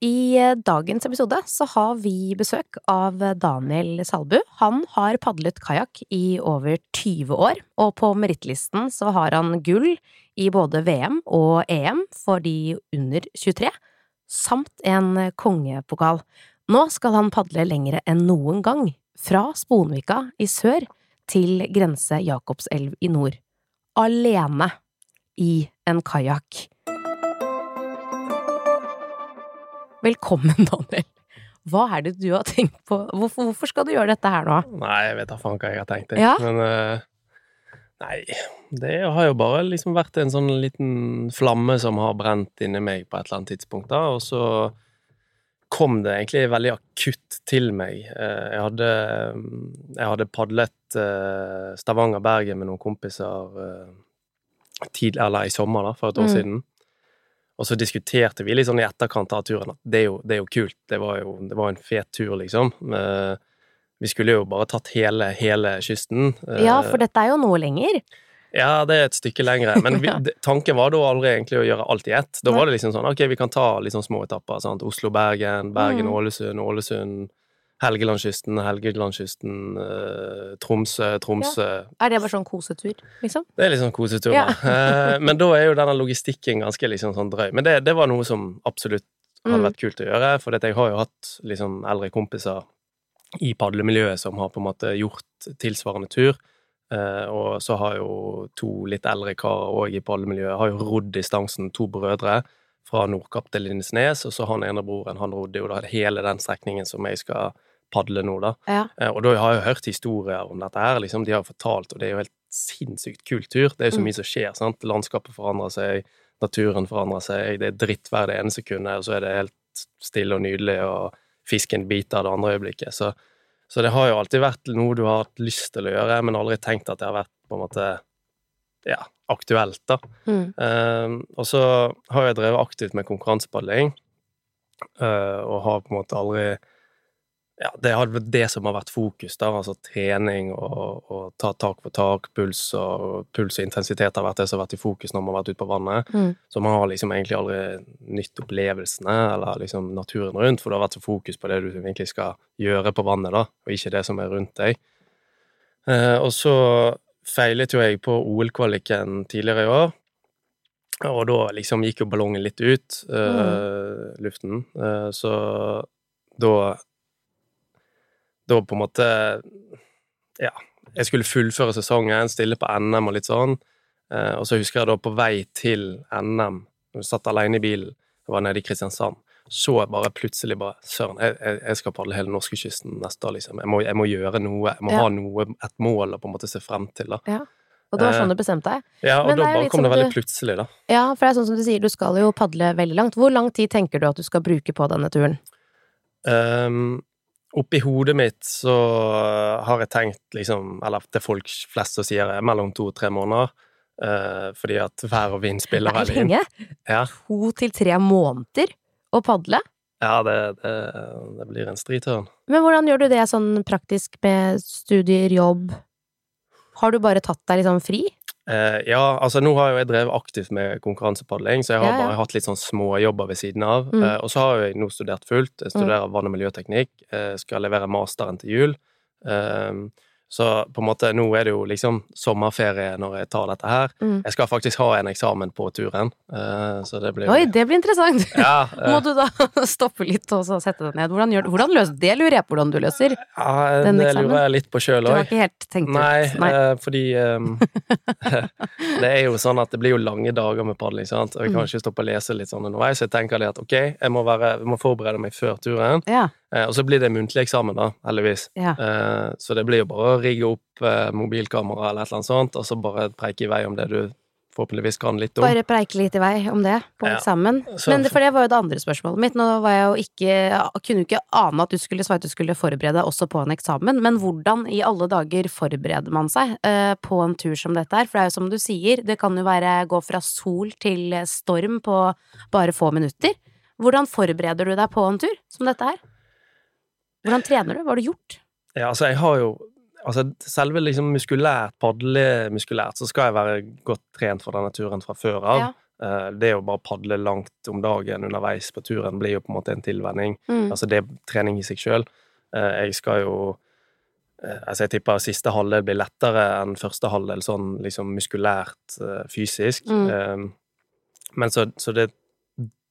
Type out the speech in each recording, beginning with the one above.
I eh, dagens episode så har vi besøk av Daniel Salbu. Han har padlet kajakk i over 20 år, og på merittlisten så har han gull i både VM og EM for de under 23, samt en kongepokal. Nå skal han padle lengre enn noen gang, fra Sponvika i sør til grense Jakobselv i nord. Alene i en kajakk. Velkommen, Daniel. Hva er det du har tenkt på? Hvorfor, hvorfor skal du gjøre dette her nå? Nei, jeg vet da faen hva jeg har tenkt. Jeg. Ja? Men eh, Nei, det har jo bare liksom vært en sånn liten flamme som har brent inni meg på et eller annet tidspunkt, da, og så kom det egentlig veldig akutt til meg. Eh, Jeg hadde, jeg hadde padlet eh, Stavanger-Bergen med noen kompiser tidlig, eller i sommer, da, for et år Mm. siden. Og så diskuterte vi litt sånn i etterkant av turen at det er jo, det er jo kult. Det var jo det var en fet tur, liksom. Eh, Vi skulle jo bare tatt hele, hele kysten. Eh, Ja, for dette er jo noe lenger. Ja, det er et stykke lengre. Men vi, tanken var da aldri egentlig å gjøre alt i ett. Da var det liksom sånn ok, vi kan ta sånn små etapper. Sant? Oslo-Bergen, Mm. Bergen-Ålesund, Ålesund, Helgelandskysten, Helgelandskysten, eh, Tromsø, Tromsø. Er det bare sånn kosetur, liksom? Det er litt sånn kosetur. Ja. Eh, Men da er jo denne logistikken ganske liksom sånn drøy. Men det, det var noe som absolutt hadde Mm. vært kult å gjøre, for jeg har jo hatt liksom eldre kompiser i padlemiljøet som har på en måte gjort tilsvarende tur. Eh, og så har jo to litt eldre karer òg i padlemiljøet har jo rodd distansen, to brødre, fra Nordkapp til Lindesnes, og så han ene broren, han rodde jo da hele den strekningen som jeg skal padle nå, da. Ja. Eh, Og da har jeg hørt historier om dette her, liksom, de har fortalt, og det er jo helt sinnssykt kul tur. Det er jo så Mm. mye som skjer, sant. Landskapet forandrer seg, naturen forandrer seg, det er dritt hver det ene sekundet, og så er det helt stille og nydelig, og fisken biter det andre øyeblikket. Så, så det har jo alltid vært noe du har hatt lyst til å gjøre, men aldri tenkt at det har vært på en måte ja, aktuelt, da. Mm. Eh, og så har jeg drevet aktivt med konkurransepadling, uh, og har på en måte aldri ja, det har vært det som har vært fokus, da, altså trening og, og ta tak for tak, puls og puls og intensitet har vært det som har vært i fokus når man har vært ute på vannet. Mm. Så man har liksom egentlig aldri nytt opplevelsene eller liksom naturen rundt, for det har vært så fokus på det du egentlig skal gjøre på vannet, da, og ikke det som er rundt deg. Eh, og så feilet jo jeg på OL-kvaliken tidligere i år, og da liksom gikk jo ballongen litt ut, eh, luften, eh, så da da på en måte Ja, jeg skulle fullføre sesongen, stille på NM og litt sånn. Eh, og så husker jeg da på vei til NM, når jeg satt alene i bilen, jeg var nede i Kristiansand, så jeg bare plutselig bare Søren, jeg, jeg, skal padle hele norskekysten neste år, liksom. Jeg må, jeg må gjøre noe. Jeg må Ja. ha noe, et mål å på en måte se frem til, da. Og det var Eh, sånn du bestemte deg? Ja, og Men da bare kom det veldig du- plutselig, da. Ja, for det er sånn som du sier, du skal jo padle veldig langt. Hvor lang tid tenker du at du skal bruke på denne turen? Um, Oppi hodet mitt så har jeg tenkt liksom, eller til folk flest så sier jeg mellom to og tre måneder. Uh, fordi at vær og vind spiller Det er lenge. Ja, To til tre måneder å padle. ja det, det, det blir en stritørn. Men hvordan gjør du det sånn praktisk med studier, jobb? Har du bare tatt deg liksom fri? Eh, ja, altså nå har jo jeg drevet aktivt med konkurransepadling, så jeg har Ja, ja. bare hatt litt sånn småjobber ved siden av. Mm. Eh, og så har jeg nå studert fullt. Jeg studerer vann- og miljøteknikk. Eh, skal levere masteren til jul. Eh, så på en måte nå er det jo liksom sommerferie når jeg tar dette her. Mm. Jeg skal faktisk ha en eksamen på turen, eh, så det blir Oi, det blir interessant! Ja, Må eh, du da stoppe litt og så sette deg ned? Hvordan, gjør, hvordan løser Det lurer jeg på hvordan du løser. ja den det eksamen? lurer jeg litt på sjøl Du har ikke helt tenkt Nei, ut Nei. eh, fordi um, Det er jo sånn at det blir jo lange dager med padling, sant? og jeg kan Mm. ikke stoppe å lese litt sånn underveis. Så jeg tenker det at ok, jeg må, være, jeg må forberede meg før turen. Ja, og så blir det muntlig eksamen, da, heldigvis. ja. Eh, så det blir jo bare å rigge opp eh, mobilkamera eller et eller annet sånt, og så bare preike i vei om det du forhåpentligvis kan litt om. Bare preike litt i vei om det på Ja. eksamen. Men det, for det var jo det andre spørsmålet mitt. Nå var jeg jo ikke jeg Kunne jo ikke ane at du skulle svare at du skulle forberede deg også på en eksamen, men hvordan i alle dager forbereder man seg eh, på en tur som dette her? For det er jo som du sier, det kan jo være gå fra sol til storm på bare få minutter. Hvordan forbereder du deg på en tur som dette her? Hvordan trener du? Hva har du gjort? Ja, altså, jeg har jo Altså, selve liksom muskulært, padlemuskulært, så skal jeg være godt trent for denne turen fra før av. Ja. Eh, det å bare padle langt om dagen underveis på turen blir jo på en måte en tilvenning. Mm. Altså, det er trening i seg sjøl. Jeg skal jo eh, Altså, jeg tipper siste halvdel blir lettere enn første halvdel, sånn liksom muskulært, eh, fysisk. Mm. Eh, Men så, så det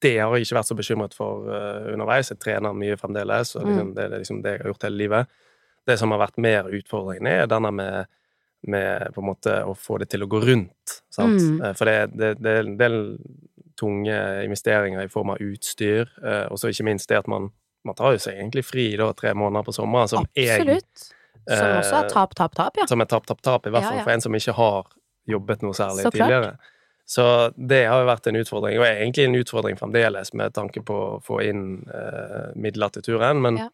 det har jeg ikke vært så bekymret for uh, underveis. Jeg trener mye fremdeles, og liksom, Mm. det er liksom det jeg har gjort hele livet. Det som har vært mer utfordringen, er denne med, med på en måte å få det til å gå rundt. Sant? Mm. Eh, For det, det, det er en del tunge investeringer i form av utstyr, uh, og så ikke minst det at man, man tar jo seg egentlig fri da tre måneder på sommeren, som jeg Absolutt. Som også er tap, tap, tap, ja. som er tap, tap, tap, i hvert fall ja. for en som ikke har jobbet noe særlig tidligere. Så det har jo vært en utfordring, og er egentlig en utfordring fremdeles med tanke på å få inn eh, midler til turen, men Ja.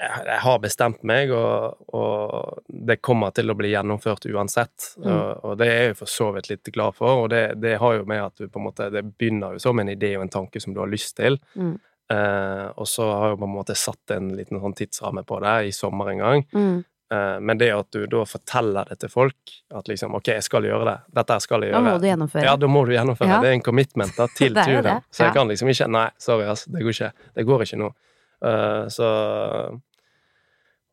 jeg, jeg har bestemt meg, og, og det kommer til å bli gjennomført uansett. Mm. Og, og det er jeg for så vidt litt glad for, og det, det har jo med at du på en måte Det begynner jo som en idé og en tanke som du har lyst til, Mm. eh, og så har jeg på en måte satt en liten sånn tidsramme på det i sommer en gang. Mm. Eh, Men det at du da forteller det til folk, at liksom OK, jeg skal gjøre det, dette skal jeg Da gjøre. må du gjennomføre. Ja, da må du gjennomføre. Ja. Det er en commitment da, til turen. Så jeg kan liksom ikke Nei, sorry, ass, det går ikke. Det går ikke nå. Eh, så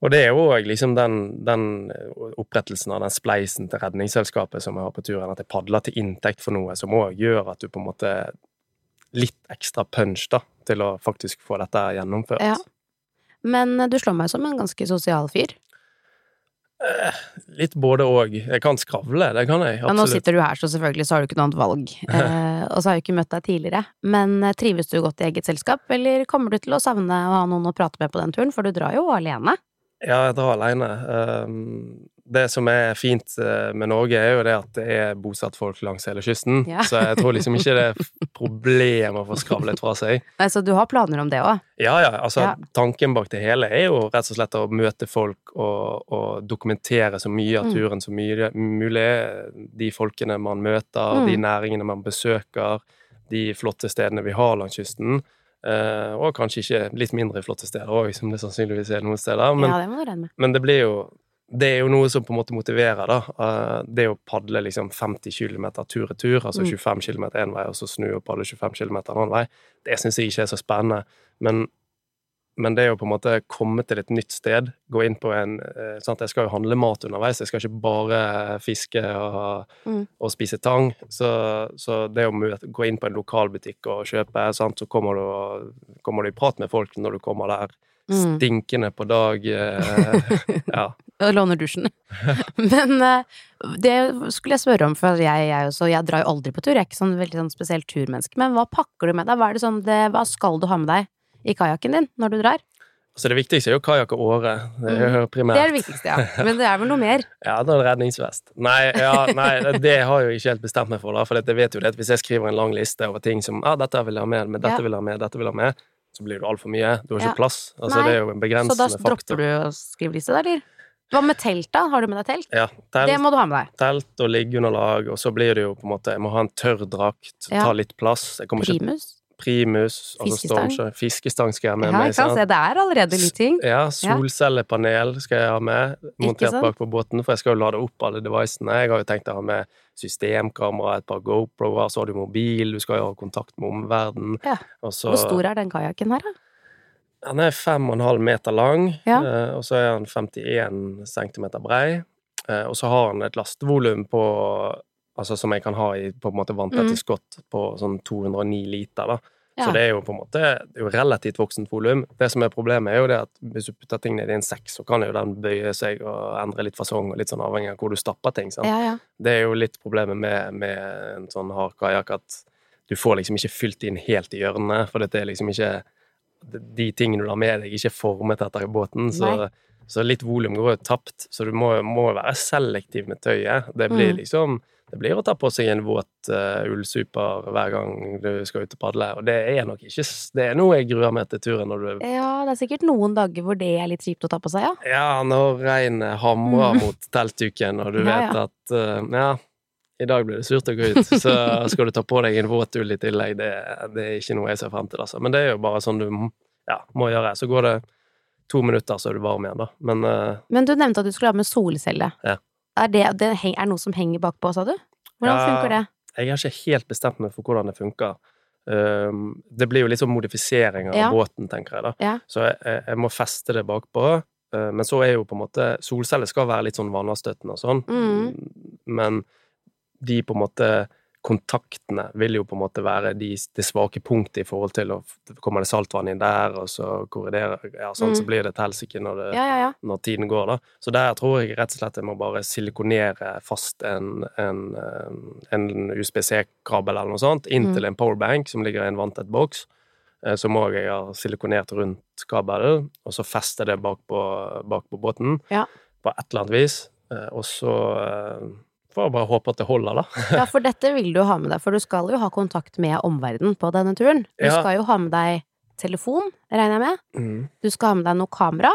Og det er òg liksom den, den opprettelsen av den spleisen til Redningsselskapet som jeg har på turen, at jeg padler til inntekt for noe, som òg gjør at du på en måte Litt ekstra punch, da, til å faktisk få dette gjennomført. Ja. Men eh, du slår meg som en ganske sosial fyr. Litt både og. Jeg kan skravle, det kan jeg. Ja, nå sitter du her, så selvfølgelig så har du ikke noe annet valg. Eh, og så har jeg ikke møtt deg tidligere. Men eh, trives du godt i eget selskap, eller kommer du til å savne å ha noen å prate med på den turen? For du drar jo alene. Ja, jeg drar alene. Um, det som er fint eh, med Norge, er jo det at det er bosatt folk langs hele kysten. Ja. Så jeg tror liksom ikke det er f- problem å få skravlet fra seg. Nei, så du har planer om det òg? Ja, ja, altså Ja. tanken bak det hele er jo rett og slett å møte folk og, og dokumentere så mye av Mm. turen som mulig. De folkene man møter, Mm. de næringene man besøker, de flotte stedene vi har langs kysten. Uh, og kanskje ikke litt mindre flotte steder òg, som det sannsynligvis er noen steder. Men, ja, det må du med. men det blir jo det er jo noe som på en måte motiverer, da. Eh, det å padle liksom 50 km tur-retur, altså Mm. 25 km én vei, og så snu og padle 25 km en annen vei, det syns jeg ikke er så spennende. Men, men det å på en måte komme til et nytt sted, gå inn på en eh, sant? Jeg skal jo handle mat underveis, jeg skal ikke bare fiske og, Mm. og spise tang. Så, så det å gå inn på en lokalbutikk og kjøpe, sant? så kommer du, kommer du i prat med folk når du kommer der. Mm. Stinkende på dag. Eh, ja. Og låner dusjen. Men eh, det skulle jeg spørre om, for jeg, jeg, også, jeg drar jo aldri på tur. Jeg er ikke sånn veldig sånn spesielt turmenneske. Men hva pakker du med deg? Hva, det sånn, det, hva skal du ha med deg i kajakken din når du drar? Altså det viktigste er jo kajakk og åre. Det er jo primært. Mm. Det er det viktigste, ja. Men det er vel noe mer? Ja, da er det redningsvest. Nei, ja, nei, det har jeg jo ikke helt bestemt meg for, da. For jeg vet jo det at hvis jeg skriver en lang liste over ting som ah, 'dette vil jeg ha med, men dette Ja. vil jeg ha med', dette vil jeg ha med, så blir det altfor mye. Du har ikke Ja. plass. Altså, Nei. det er jo en begrensende faktor. Så da dropper faktor. du å skrive liste, da, eller? Hva med telt, da? Har du med deg telt? Ja, telt, Det må du ha med deg. telt og liggeunderlag, og så blir det jo på en måte Jeg må ha en tørr drakt, Ja. ta litt plass. Kommer ikke Primus? Primus, altså Fiskestang. Fiskestang skal jeg ha med Ja, meg. Sant? Se, det er allerede litt ting. Ja, solcellepanel skal jeg ha med, montert bak på båten, for jeg skal jo lade opp alle devicene. Jeg har jo tenkt å ha med systemkamera, et par GoPro-er, så har du mobil, du skal jo ha kontakt med omverdenen. Ja. Hvor stor er den kajakken her, da? Han er fem og en halv meter lang, Ja. eh, og så er han 51 centimeter brei. Eh, og så har han et lastevolum på Altså som jeg kan ha i på en måte vanntette Mm. skott på sånn 209 liter, da. Ja. Så det er jo på en måte det er jo relativt voksent volum. Det som er problemet, er jo det at hvis du putter ting ned i en sekk, så kan jo den bøye seg og endre litt fasong, og litt sånn avhengig av hvor du stapper ting. Ja, ja. Det er jo litt problemet med, med en sånn hard kajakk, at du får liksom ikke fylt inn helt i hjørnene, for dette er liksom ikke De tingene du har med deg, ikke formet etter båten, så, så litt volum går jo tapt. Så du må, må være selektiv med tøyet. Det blir Mm. liksom Det blir å ta på seg en våt uh, ullsuper hver gang du skal ut og padle, og det er nok ikke Det er noe jeg gruer meg til turen når du ja, det er sikkert noen dager hvor det er litt kjipt å ta på seg, ja. Ja, når regnet hamrer Mm. mot teltduken, og du Ja, vet ja. at uh, ja, i dag blir det surt å gå ut, så skal du ta på deg en våt ull i tillegg. Det, det er ikke noe jeg ser frem til, altså. Men det er jo bare sånn du ja, må gjøre. Så går det to minutter, så er du varm igjen, da. Men uh, Men du nevnte at du skulle ha med solcelle. Ja. Er det, det er noe som henger bakpå, sa du? Hvordan Ja. funker det? jeg har ikke helt bestemt meg for hvordan det funker. Um, det blir jo litt sånn modifisering av Ja. båten, tenker jeg da. Så jeg, jeg, jeg må feste det bakpå. Uh, men så er jo på en måte Solceller skal være litt sånn vannavstøtende og sånn, Mm. men de på en måte kontaktene vil jo på en måte være de, det svake punktet i forhold til å Kommer det saltvann inn der, og så korriderer Ja, sånn, så Mm. blir det et helsike når det Ja, ja, ja. når tiden går, da. Så der tror jeg rett og slett jeg må bare silikonere fast en, en, eh, en USBC-kabel eller noe sånt inntil Mm. en powerbank som ligger i en vanntett boks. Eh, Så må jeg ha silikonert rundt kabelen, og så feste det bak på, bak på båten Ja. på et eller annet vis. Eh, Og så får bare håpe at det holder, da. Ja, for dette vil du ha med deg, for du skal jo ha kontakt med omverdenen på denne turen. Du Ja. skal jo ha med deg telefon, regner jeg med. Du skal ha med deg noe kamera.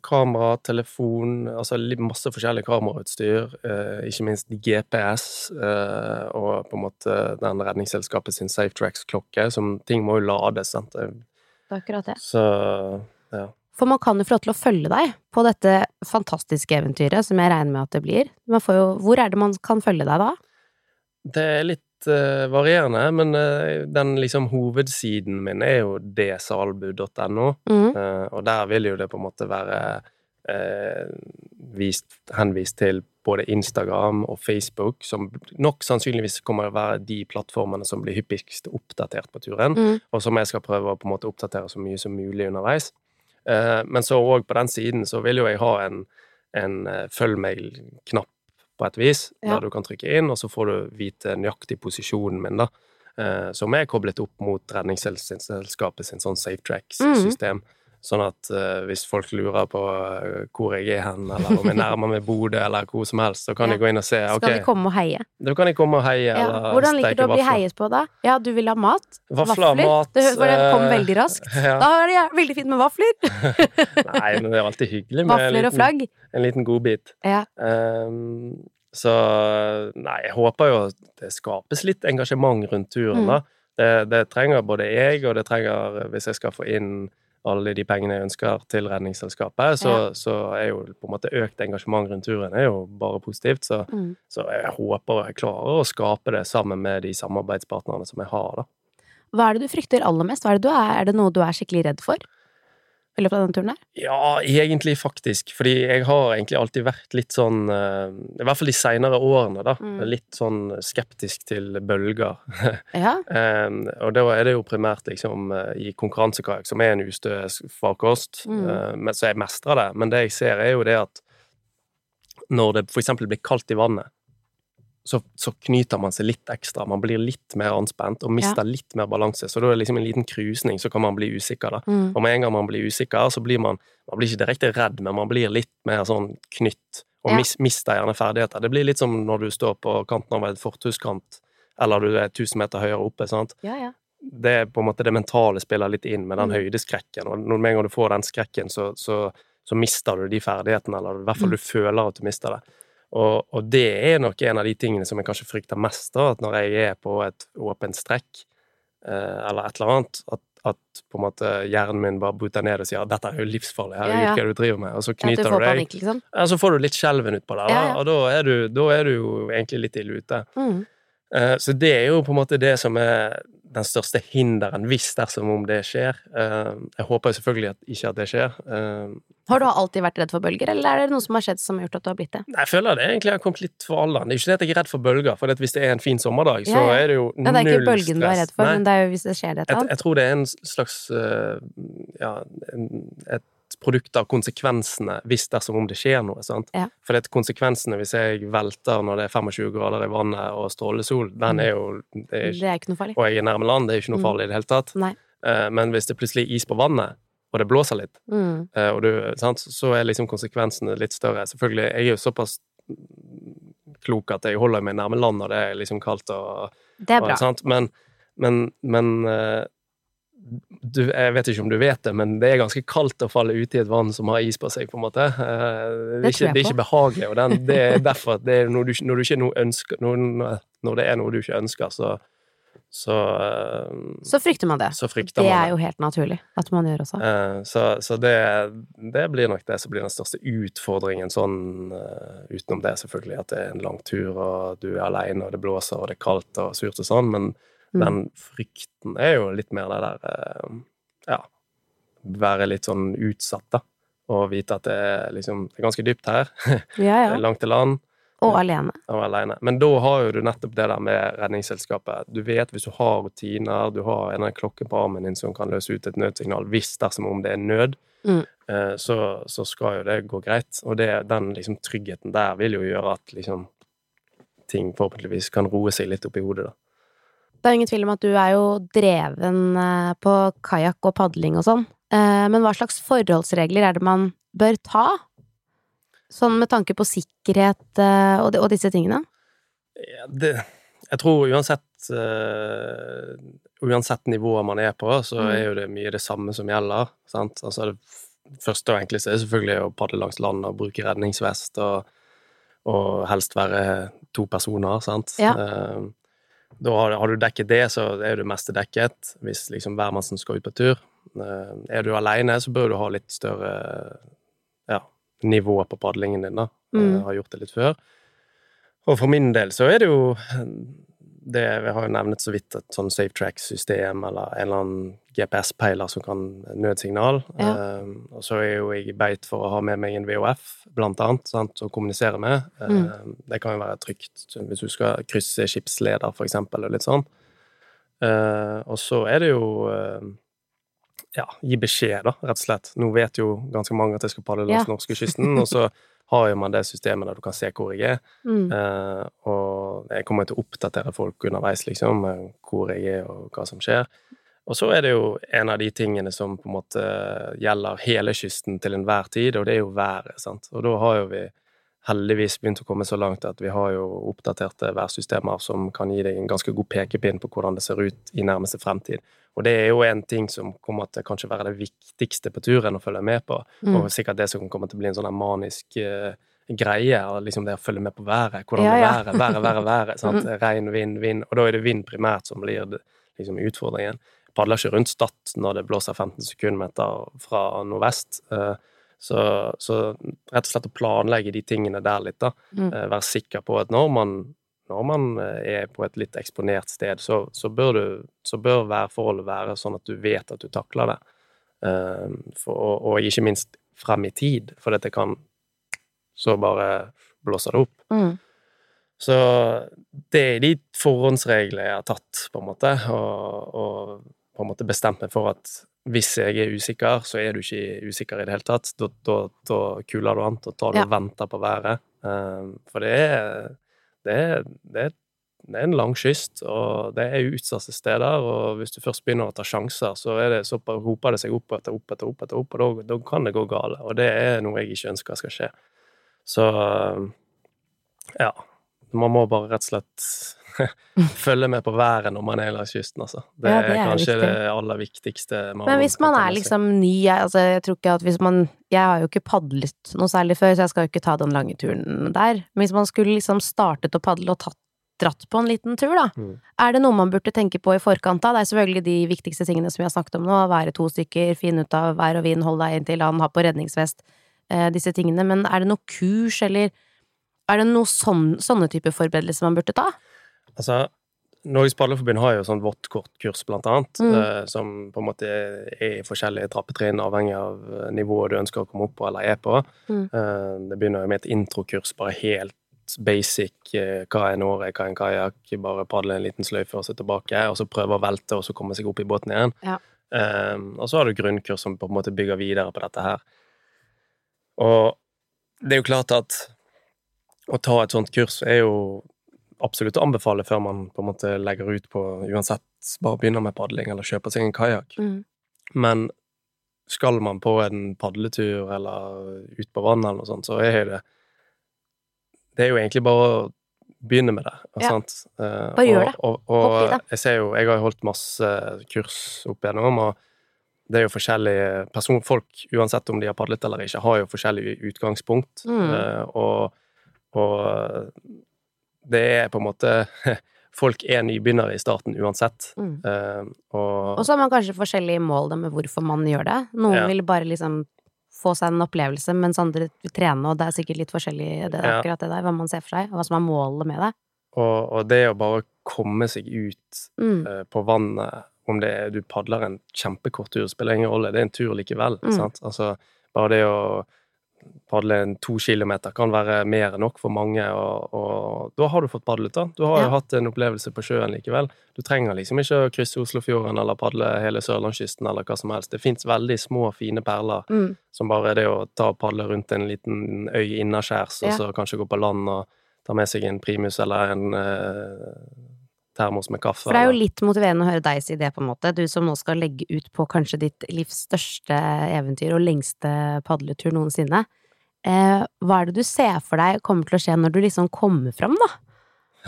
Kamera, telefon, altså masse forskjellig kamerautstyr. Eh, ikke minst GPS eh, og på en måte den redningsselskapet sin SafeTracks-klokke. Som ting må jo lades, sant. Det er akkurat det. Så ja. For man kan jo få lov til å følge deg på dette fantastiske eventyret, som jeg regner med at det blir. Man får jo, hvor er det man kan følge deg da? Det er litt uh, varierende, men uh, den liksom hovedsiden min er jo dsalbu.no. Mm. uh, og der vil jo det på en måte være vist, henvist til både Instagram og Facebook, som nok sannsynligvis kommer å være de plattformene som blir hyppigst oppdatert på turen, Mm. og som jeg skal prøve å på en måte oppdatere så mye som mulig underveis. Eh, men så òg på den siden så vil jo jeg ha en, en eh, følg meg-knapp på et vis, Ja. der du kan trykke inn, og så får du vite nøyaktig posisjonen min, da. Eh, som er koblet opp mot Redningsselskapet sin sånn Mm. Sånn at uh, hvis folk lurer på uh, hvor jeg er hen, eller om jeg nærmer meg Bodø, eller hvor som helst, så kan Ja. de gå inn og se. Skal ok, de komme og heie? Da kan de komme og heie, Ja. eller Hvordan liker du å bli heiet på da? Ja, du vil ha mat? Vafler, mat Det, for det kom eh, veldig raskt. Ja. Da er det veldig fint med vafler. Nei, men det er alltid hyggelig med en Vafler og liten, flagg. en liten godbit. Ja. Um, så nei, jeg håper jo at det skapes litt engasjement rundt turen, Mm. da. Det, det trenger både jeg, og det trenger, hvis jeg skal få inn alle de pengene jeg ønsker til Redningsselskapet, så, Ja. så er jo på en måte økt engasjement rundt turen er jo bare positivt. Så, Mm. så jeg håper jeg klarer å skape det sammen med de samarbeidspartnerne som jeg har, da. Hva er det du frykter aller mest? Er, det du er, er det noe du er skikkelig redd for? I løpet av denne turen der? Ja, egentlig faktisk. Fordi jeg har egentlig alltid vært litt sånn eh, I hvert fall de seinere årene, da. Mm. Litt sånn skeptisk til bølger. Ja. Og da er det jo primært liksom eh, i konkurransekajakk, som er en ustø farkost, Mm. eh, så jeg mestrer det. Men det jeg ser, er jo det at når det eksempel blir kaldt i vannet, så, så knyter man seg litt ekstra. Man blir litt mer anspent og mister litt mer balanse. Så da er det liksom en liten krusning, så kan man bli usikker, da. Mm. Og med en gang man blir usikker, så blir man Man blir ikke direkte redd, men man blir litt mer sånn knytt, og Ja. mis, mister gjerne ferdigheter. Det blir litt som når du står på kanten av et fortauskant, eller du er 1000 meter høyere oppe, sant. ja, ja. Det er på en måte det mentale spiller litt inn med den Mm. høydeskrekken, og når med en gang du får den skrekken, så, så, så mister du de ferdighetene, eller i hvert fall Mm. du føler at du mister det. Og, og det er nok en av de tingene som jeg kanskje frykter mest, da, at når jeg er på et åpent strekk, eh, eller et eller annet, at, at på en måte hjernen min bare buter ned og sier 'dette er jo livsfarlig, Ja, herregud, ja. hva er du driver med?' Og så knyter får du deg. liksom? Ja, så får du litt skjelven utpå Ja, ja. og da er, du, da er du jo egentlig litt ille ute. Mm. Eh, Så det er jo på en måte det som er den største hinderen, hvis dersom om det skjer. Eh, Jeg håper jo selvfølgelig at ikke at det skjer. Eh, Har du alltid vært redd for bølger, eller er det noe som har skjedd som har gjort at du har blitt det? Jeg føler det egentlig har kommet litt for alderen. Det er ikke det at jeg er redd for bølger, for hvis det er en fin sommerdag, så er det jo null stress. Ja, det er ikke bølgen du er redd for, Nei, men det er jo hvis det skjer et eller annet. jeg tror det er en slags eh, ja, et produkt av konsekvensene hvis dersom om det skjer noe. sant? Ja. For det er konsekvensene hvis jeg velter når det er 25 grader i vannet og strålesol, den er jo det er, Det er ikke noe farlig. Og jeg er nærme land, det er ikke noe Mm. farlig i det hele tatt. Nei. Eh, Men hvis det plutselig er is på vannet, og det blåser litt, Mm. eh, og du, sant, så er liksom konsekvensene litt større. Selvfølgelig, jeg er jo såpass klok at jeg holder meg nærme land når det er liksom kaldt og Det er og, bra. sant? Men, men, men eh, du, jeg vet ikke om du vet det, men det er ganske kaldt å falle ute i et vann som har is på seg, på en måte. Eh, Det er, ikke, det er ikke behagelig, og den, det er derfor det er når du, når du ønsker når, når det er noe du ikke ønsker, så, så eh, Så frykter man det. Frykter Det man er jo helt naturlig at man gjør også. Eh, Så, så det, det blir nok det som blir den største utfordringen sånn utenom det, selvfølgelig, at det er en lang tur, og du er aleine, og det blåser, og det er kaldt og surt og sånn, men Mm. den frykten er jo litt mer det der eh, Ja, være litt sånn utsatt, da. Og vite at det er liksom Det er ganske dypt her. Ja, ja. langt til land. Og alene. og alene. Men da har jo du nettopp det der med Redningsselskapet. Du vet hvis du har rutiner, du har en klokke på armen din som kan løse ut et nødsignal hvis dersom om det er nød, Mm. eh, så, så skal jo det gå greit. Og det, den liksom tryggheten der vil jo gjøre at liksom ting forhåpentligvis kan roe seg litt opp i hodet, da. Det er jo ingen tvil om at du er jo dreven eh, på kajakk og padling og sånn. Eh, Men hva slags forholdsregler er det man bør ta? Sånn med tanke på sikkerhet eh, og, de- og disse tingene? Ja, det, jeg tror uansett uh, Uansett nivået man er på, så Mm. er jo det mye det samme som gjelder. Sant? Altså det første og enkleste er selvfølgelig å padle langs land og bruke redningsvest, og, og helst være to personer, sant. Ja. Eh, da har, har du dekket det, så er du mest dekket, hvis liksom hvermannsen skal ut på tur. Eh, er du aleine, så bør du ha litt større ja, nivå på padlingen din, da. Mm. Eh, har gjort det litt før. Og for min del så er det jo det Vi har jo nevnet så vidt et sånn safe track-system eller en eller annen GPS-peiler som kan nødsignal. Ja. Eh, og så er jo jeg beit for å ha med meg en VHF, blant annet, sant, å kommunisere med. Eh, Mm. Det kan jo være trygt hvis du skal krysse skipsleder, for eksempel, og litt sånn. Uh, og så er det jo ja, gi beskjed, da, rett og slett. Nå vet jo ganske mange at jeg skal padle langs Ja. norskekysten, og så har jo man det systemet der du kan se hvor jeg er. Mm. Eh, og jeg kommer til å oppdatere folk underveis, liksom, hvor jeg er og hva som skjer. Og så er det jo en av de tingene som på en måte gjelder hele kysten til enhver tid, og det er jo været, sant. Og da har jo vi heldigvis begynt å komme så langt at vi har jo oppdaterte værsystemer som kan gi deg en ganske god pekepinn på hvordan det ser ut i nærmeste fremtid. Og det er jo en ting som kommer til kanskje være det viktigste på turen å følge med på, Mm. og sikkert det som kommer til å bli en sånn manisk uh, greie, liksom det å følge med på været. Hvordan Ja, ja. været, været, været, været. Sant? Mm. Regn, vind, vind. Og da er det vind primært som blir liksom utfordringen. Padler ikke rundt Stad når det blåser 15 sekundmeter fra nordvest. eh, Så, så rett og slett å planlegge de tingene der litt, da. Mm. Eh, Være sikker på at når man, når man eh, er på et litt eksponert sted, så, så, bør, du, så bør værforholdet være sånn at du vet at du takler det. Eh, For, og, og ikke minst frem i tid, for dette kan Så bare blåser det opp. Mm. Så det er de forhåndsreglene jeg har tatt, på en måte, og, og på en måte bestemt meg for at hvis jeg er usikker, så er du ikke usikker i det hele tatt. Da, da, da kuler du an, da tar du Ja. og venter på været. Um, for det er, det er, det er det er en lang kyst, og det er utsatte steder, og hvis du først begynner å ta sjanser, så, er det, så hoper det seg opp etter opp etter opp, etter opp, og da, da kan det gå galt. Og det er noe jeg ikke ønsker skal skje. Så ja. Man må bare rett og slett følge med på været når man er langs kysten, altså. Det, Ja, det er er kanskje viktig. det aller viktigste. Men hvis man er liksom ny, jeg, altså, jeg tror ikke at hvis man Jeg har jo ikke padlet noe særlig før, så jeg skal jo ikke ta den lange turen der. Men hvis man skulle liksom startet å padle og tatt, dratt på en liten tur, da, Mm. er det noe man burde tenke på i forkant da? Det er selvfølgelig de viktigste tingene som vi har snakket om nå, være to stykker, finne ut av vær og vind, holde deg inntil land, ha på redningsvest, eh, disse tingene. Men er det noe kurs, eller er det noen sånn, sånne type forberedelser man burde ta? Altså, Norges Padleforbund har jo sånn vått-kort-kurs, blant annet, Mm. eh, som på en måte er i forskjellige trappetrinn, avhengig av nivået du ønsker å komme opp på eller er på. Mm. Eh, det begynner jo med et introkurs, bare helt basic. eh, hva er en åre, hva er en kajakk? Bare padle en liten sløyfe og se tilbake, og så prøve å velte, og så komme seg opp i båten igjen. Ja. Eh, og så har du grunnkurs som på en måte bygger videre på dette her. Og det er jo klart at å ta et sånt kurs er jo absolutt å anbefale før man på en måte legger ut på uansett bare begynner med padling eller kjøper seg en kajakk. Mm. Men skal man på en padletur eller ut på vannet eller noe sånt, så er det Det er jo egentlig bare å begynne med det. Ja. Sant? Bare Bare gjør det. Og, og, det. jeg ser jo Jeg har holdt masse kurs opp igjennom, og det er jo forskjellige personfolk, uansett om de har padlet eller ikke, har jo forskjellig utgangspunkt. Mm. Eh, og, og det er på en måte folk er nybegynnere i starten uansett. Mm. Uh, og Og så har man kanskje forskjellige mål da med hvorfor man gjør det. Noen Ja. vil bare liksom få seg en opplevelse, mens andre vil trene, og det er sikkert litt forskjellig det, Ja. akkurat det der, hva man ser for seg, og hva som er målet med det. Og, og det å bare komme seg ut Mm. uh, på vannet, om det er du padler en kjempekort tur, spiller ingen rolle, det er en tur likevel. Mm. Sant? Altså, bare det å padle en to kilometer kan være mer enn nok for mange, og, og da har du fått padlet, da. Du har Ja. jo hatt en opplevelse på sjøen likevel. Du trenger liksom ikke å krysse Oslofjorden eller padle hele sørlandskysten eller hva som helst. Det fins veldig små, fine perler Mm. som bare er det å ta og padle rundt en liten øy innaskjærs, og så kanskje gå på land og ta med seg en primus eller en eh, termos med kaffe. For det er jo litt motiverende å høre deg si det, på en måte. Du som nå skal legge ut på kanskje ditt livs største eventyr og lengste padletur noensinne. Eh, hva er det du ser for deg kommer til å skje når du liksom kommer fram, da?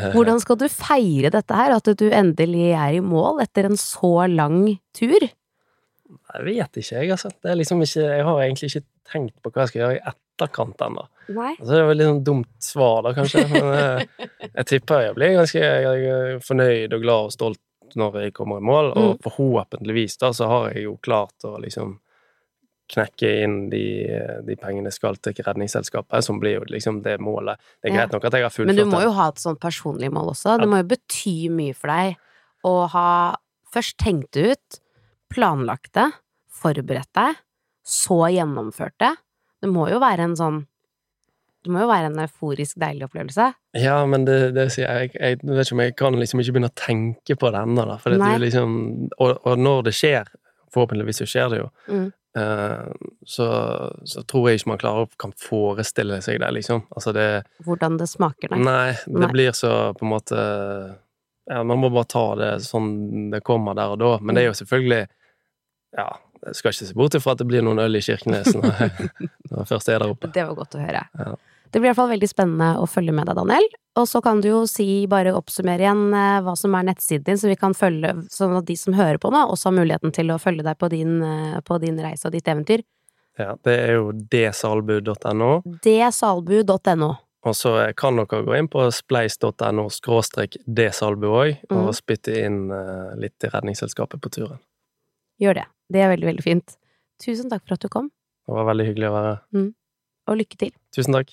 Hvordan skal du feire dette her, at du endelig er i mål etter en så lang tur? Jeg vet ikke, jeg, altså. Det er liksom ikke, jeg har egentlig ikke tenkt på hva jeg skal gjøre i etterkant ennå. Altså, det er vel litt sånn dumt svar, da, kanskje. Men jeg, jeg tipper jeg blir ganske jeg fornøyd og glad og stolt når jeg kommer i mål, og Mm. forhåpentligvis da så har jeg jo klart å liksom knekke inn de, de pengene skal til Redningsselskapet, som blir jo liksom det målet. Det er greit nok at jeg har fullført det. Men du må jo ha et sånt personlig mål også. Det må jo bety mye for deg å ha først tenkt det ut, planlagt det, forberedt deg, så gjennomført det. Det må jo være en sånn Det må jo være en euforisk deilig opplevelse. Ja, men det, det sier jeg, jeg Jeg vet ikke om jeg kan liksom ikke begynne å tenke på det ennå, da. For det liksom og, og når det skjer, forhåpentligvis så skjer det jo, Mm. Eh, så, så tror jeg ikke man klarer kan forestille seg det, liksom. Altså det Hvordan det smaker, nei. Nei, det Nei. blir så på en måte Ja, man må bare ta det sånn det kommer der og da. Men det er jo selvfølgelig Ja, jeg skal ikke se bort ifra at det blir noen øl i Kirkenes når jeg, når jeg først er der oppe. Det var godt å høre. Ja. Det blir i hvert fall veldig spennende å følge med deg, Daniel. Og så kan du jo si, bare oppsummere igjen eh, hva som er nettsiden din, så vi kan følge, sånn at de som hører på nå, også har muligheten til å følge deg på din, eh, på din reise og ditt eventyr. Ja, det er jo dsalbu.no. dsalbu.no. Og så kan dere gå inn på spleis.no skråstrek dsalbu òg, og mm. spytte inn eh, litt til Redningsselskapet på turen. Gjør det. Det er veldig, veldig fint. Tusen takk for at du kom, Det var veldig hyggelig å være her. og lykke til. Tusen takk.